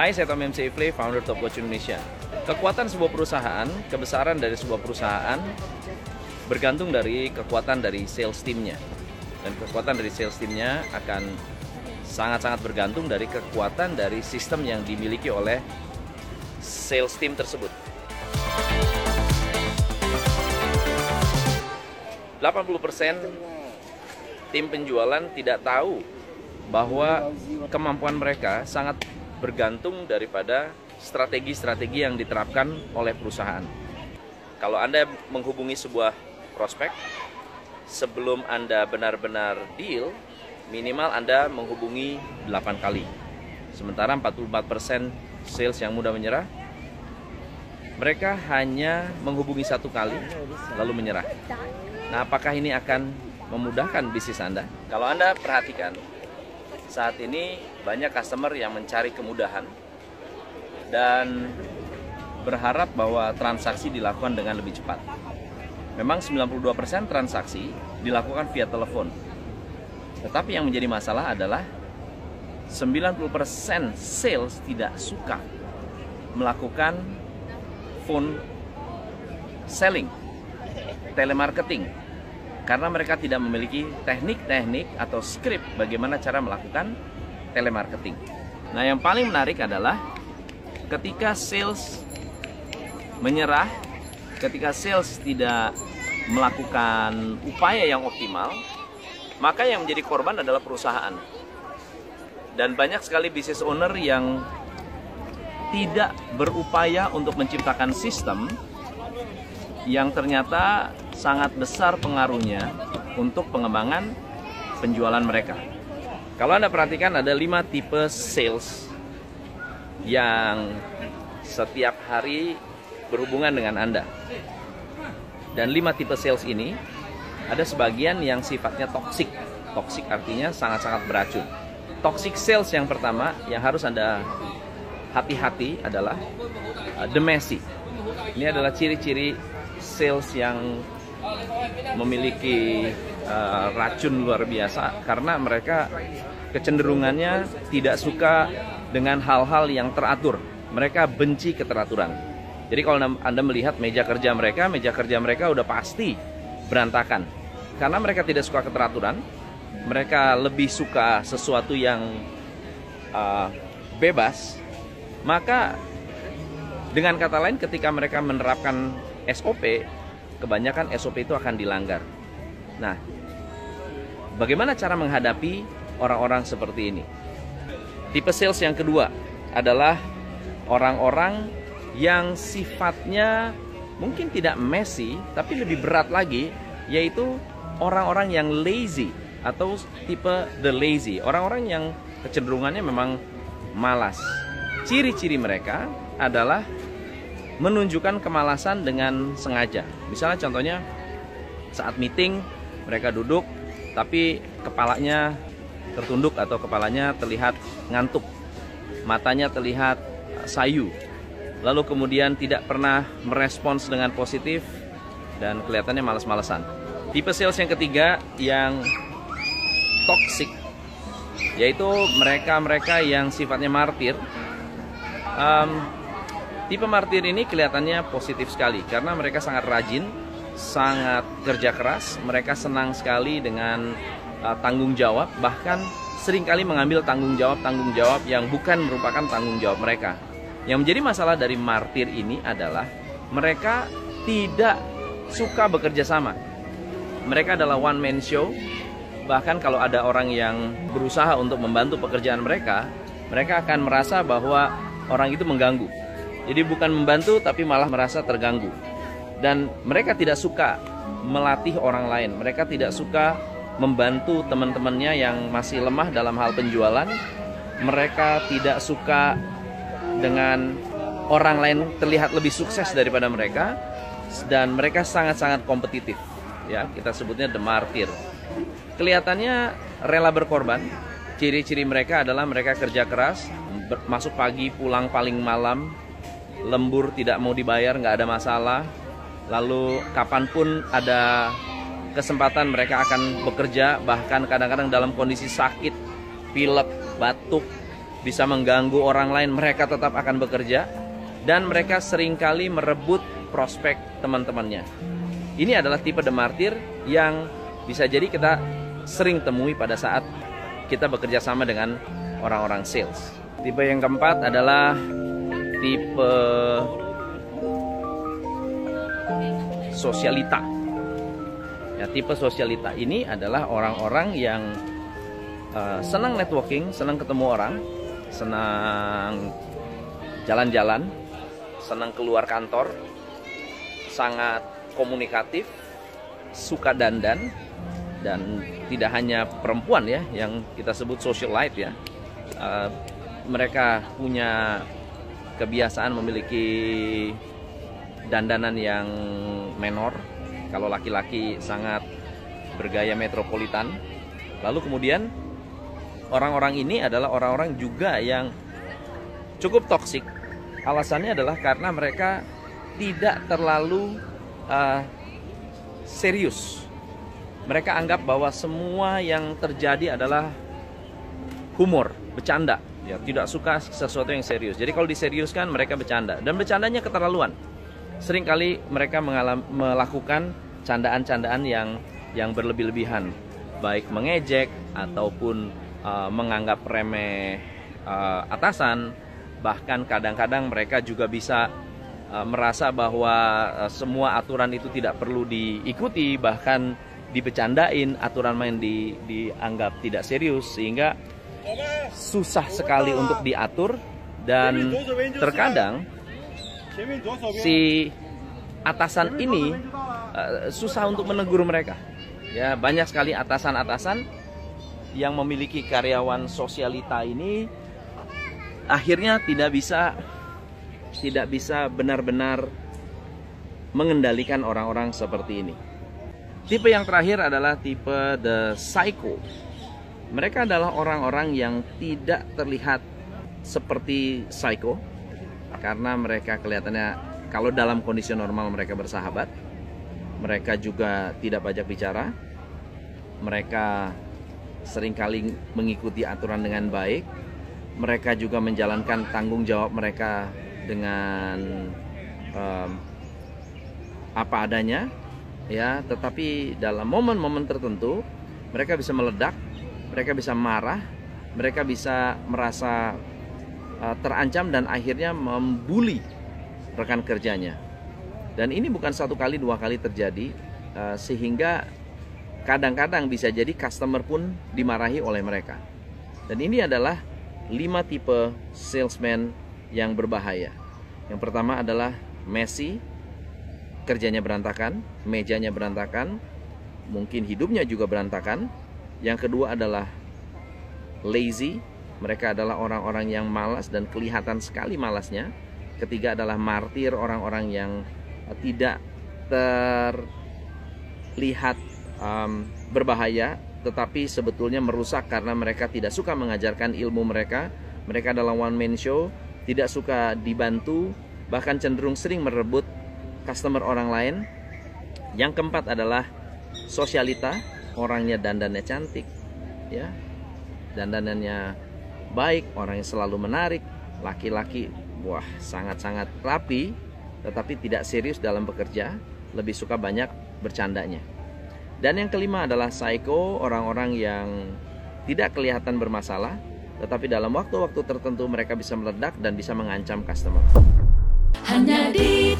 Hai, saya Tom MC Ifle, founder Top Watch Indonesia. Kekuatan sebuah perusahaan, kebesaran dari sebuah perusahaan bergantung dari kekuatan dari sales teamnya. Dan kekuatan dari sales teamnya akan sangat-sangat bergantung dari kekuatan dari sistem yang dimiliki oleh sales team tersebut. 80% tim penjualan tidak tahu bahwa kemampuan mereka sangat bergantung daripada strategi-strategi yang diterapkan oleh perusahaan. Kalau Anda menghubungi sebuah prospek, sebelum Anda benar-benar deal, minimal Anda menghubungi 8 kali. Sementara 44% sales yang mudah menyerah, mereka hanya menghubungi satu kali lalu menyerah. Nah, apakah ini akan memudahkan bisnis Anda? Kalau Anda perhatikan, saat ini banyak customer yang mencari kemudahan dan berharap bahwa transaksi dilakukan dengan lebih cepat. Memang 92% transaksi dilakukan via telepon. Tetapi yang menjadi masalah adalah 90% sales tidak suka melakukan phone selling, telemarketing karena mereka tidak memiliki teknik-teknik atau skrip bagaimana cara melakukan telemarketing. Nah, yang paling menarik adalah ketika sales menyerah, ketika sales tidak melakukan upaya yang optimal, maka yang menjadi korban adalah perusahaan. Dan banyak sekali business owner yang tidak berupaya untuk menciptakan sistem yang ternyata sangat besar pengaruhnya untuk pengembangan penjualan mereka. Kalau Anda perhatikan ada lima tipe sales yang setiap hari berhubungan dengan Anda. Dan lima tipe sales ini ada sebagian yang sifatnya toxic. Toxic artinya sangat-sangat beracun. Toxic sales yang pertama yang harus Anda hati-hati adalah uh, the messy. Ini adalah ciri-ciri sales yang memiliki uh, racun luar biasa karena mereka kecenderungannya tidak suka dengan hal-hal yang teratur. Mereka benci keteraturan. Jadi kalau Anda melihat meja kerja mereka, meja kerja mereka udah pasti berantakan. Karena mereka tidak suka keteraturan, mereka lebih suka sesuatu yang uh, bebas, maka dengan kata lain ketika mereka menerapkan SOP, kebanyakan SOP itu akan dilanggar. Nah, bagaimana cara menghadapi orang-orang seperti ini? Tipe sales yang kedua adalah orang-orang yang sifatnya mungkin tidak messy, tapi lebih berat lagi, yaitu orang-orang yang lazy atau tipe the lazy, orang-orang yang kecenderungannya memang malas. Ciri-ciri mereka adalah menunjukkan kemalasan dengan sengaja. Misalnya contohnya saat meeting mereka duduk tapi kepalanya tertunduk atau kepalanya terlihat ngantuk. Matanya terlihat sayu. Lalu kemudian tidak pernah merespons dengan positif dan kelihatannya malas-malesan. Tipe sales yang ketiga yang toxic yaitu mereka-mereka yang sifatnya martir. Um, Tipe martir ini kelihatannya positif sekali karena mereka sangat rajin, sangat kerja keras, mereka senang sekali dengan uh, tanggung jawab, bahkan sering kali mengambil tanggung jawab-tanggung jawab yang bukan merupakan tanggung jawab mereka. Yang menjadi masalah dari martir ini adalah mereka tidak suka bekerja sama. Mereka adalah one man show. Bahkan kalau ada orang yang berusaha untuk membantu pekerjaan mereka, mereka akan merasa bahwa orang itu mengganggu jadi bukan membantu tapi malah merasa terganggu. Dan mereka tidak suka melatih orang lain. Mereka tidak suka membantu teman-temannya yang masih lemah dalam hal penjualan. Mereka tidak suka dengan orang lain terlihat lebih sukses daripada mereka dan mereka sangat-sangat kompetitif. Ya, kita sebutnya the martyr. Kelihatannya rela berkorban. Ciri-ciri mereka adalah mereka kerja keras, masuk pagi, pulang paling malam, lembur tidak mau dibayar nggak ada masalah lalu kapan pun ada kesempatan mereka akan bekerja bahkan kadang-kadang dalam kondisi sakit pilek batuk bisa mengganggu orang lain, mereka tetap akan bekerja dan mereka sering kali merebut prospek teman-temannya. Ini adalah tipe The Martyr yang bisa jadi kita sering temui pada saat kita bekerja sama dengan orang-orang sales. Tipe yang keempat adalah tipe sosialita. Ya, tipe sosialita ini adalah orang-orang yang uh, senang networking, senang ketemu orang, senang jalan-jalan, senang keluar kantor, sangat komunikatif, suka dandan, dan tidak hanya perempuan ya yang kita sebut socialite ya. Uh, mereka punya kebiasaan memiliki dandanan yang menor. Kalau laki-laki sangat bergaya metropolitan. Lalu kemudian orang-orang ini adalah orang-orang juga yang cukup toksik. Alasannya adalah karena mereka tidak terlalu uh, serius. Mereka anggap bahwa semua yang terjadi adalah humor, bercanda. Ya, tidak suka sesuatu yang serius. Jadi kalau diseriuskan mereka bercanda. Dan bercandanya keterlaluan. Seringkali mereka mengalam, melakukan candaan-candaan yang yang berlebih-lebihan, baik mengejek ataupun uh, menganggap remeh uh, atasan, bahkan kadang-kadang mereka juga bisa uh, merasa bahwa uh, semua aturan itu tidak perlu diikuti, bahkan dibecandain, aturan main di, dianggap tidak serius. Sehingga susah sekali untuk diatur dan terkadang si atasan ini uh, susah untuk menegur mereka. Ya, banyak sekali atasan-atasan yang memiliki karyawan sosialita ini akhirnya tidak bisa tidak bisa benar-benar mengendalikan orang-orang seperti ini. Tipe yang terakhir adalah tipe the psycho. Mereka adalah orang-orang yang tidak terlihat seperti psycho karena mereka kelihatannya kalau dalam kondisi normal mereka bersahabat. Mereka juga tidak banyak bicara. Mereka sering kali mengikuti aturan dengan baik. Mereka juga menjalankan tanggung jawab mereka dengan um, apa adanya ya tetapi dalam momen-momen tertentu mereka bisa meledak mereka bisa marah mereka bisa merasa uh, terancam dan akhirnya membuli rekan kerjanya dan ini bukan satu kali dua kali terjadi uh, sehingga kadang-kadang bisa jadi customer pun dimarahi oleh mereka dan ini adalah lima tipe salesman yang berbahaya yang pertama adalah Messi kerjanya berantakan, mejanya berantakan, mungkin hidupnya juga berantakan. Yang kedua adalah lazy, mereka adalah orang-orang yang malas dan kelihatan sekali malasnya. Ketiga adalah martir, orang-orang yang tidak terlihat um, berbahaya, tetapi sebetulnya merusak karena mereka tidak suka mengajarkan ilmu mereka. Mereka adalah one man show, tidak suka dibantu, bahkan cenderung sering merebut customer orang lain. Yang keempat adalah sosialita, orangnya dandannya cantik, ya, dandanannya baik, orang yang selalu menarik, laki-laki, wah sangat-sangat rapi, tetapi tidak serius dalam bekerja, lebih suka banyak bercandanya. Dan yang kelima adalah psycho, orang-orang yang tidak kelihatan bermasalah, tetapi dalam waktu-waktu tertentu mereka bisa meledak dan bisa mengancam customer. Hanya di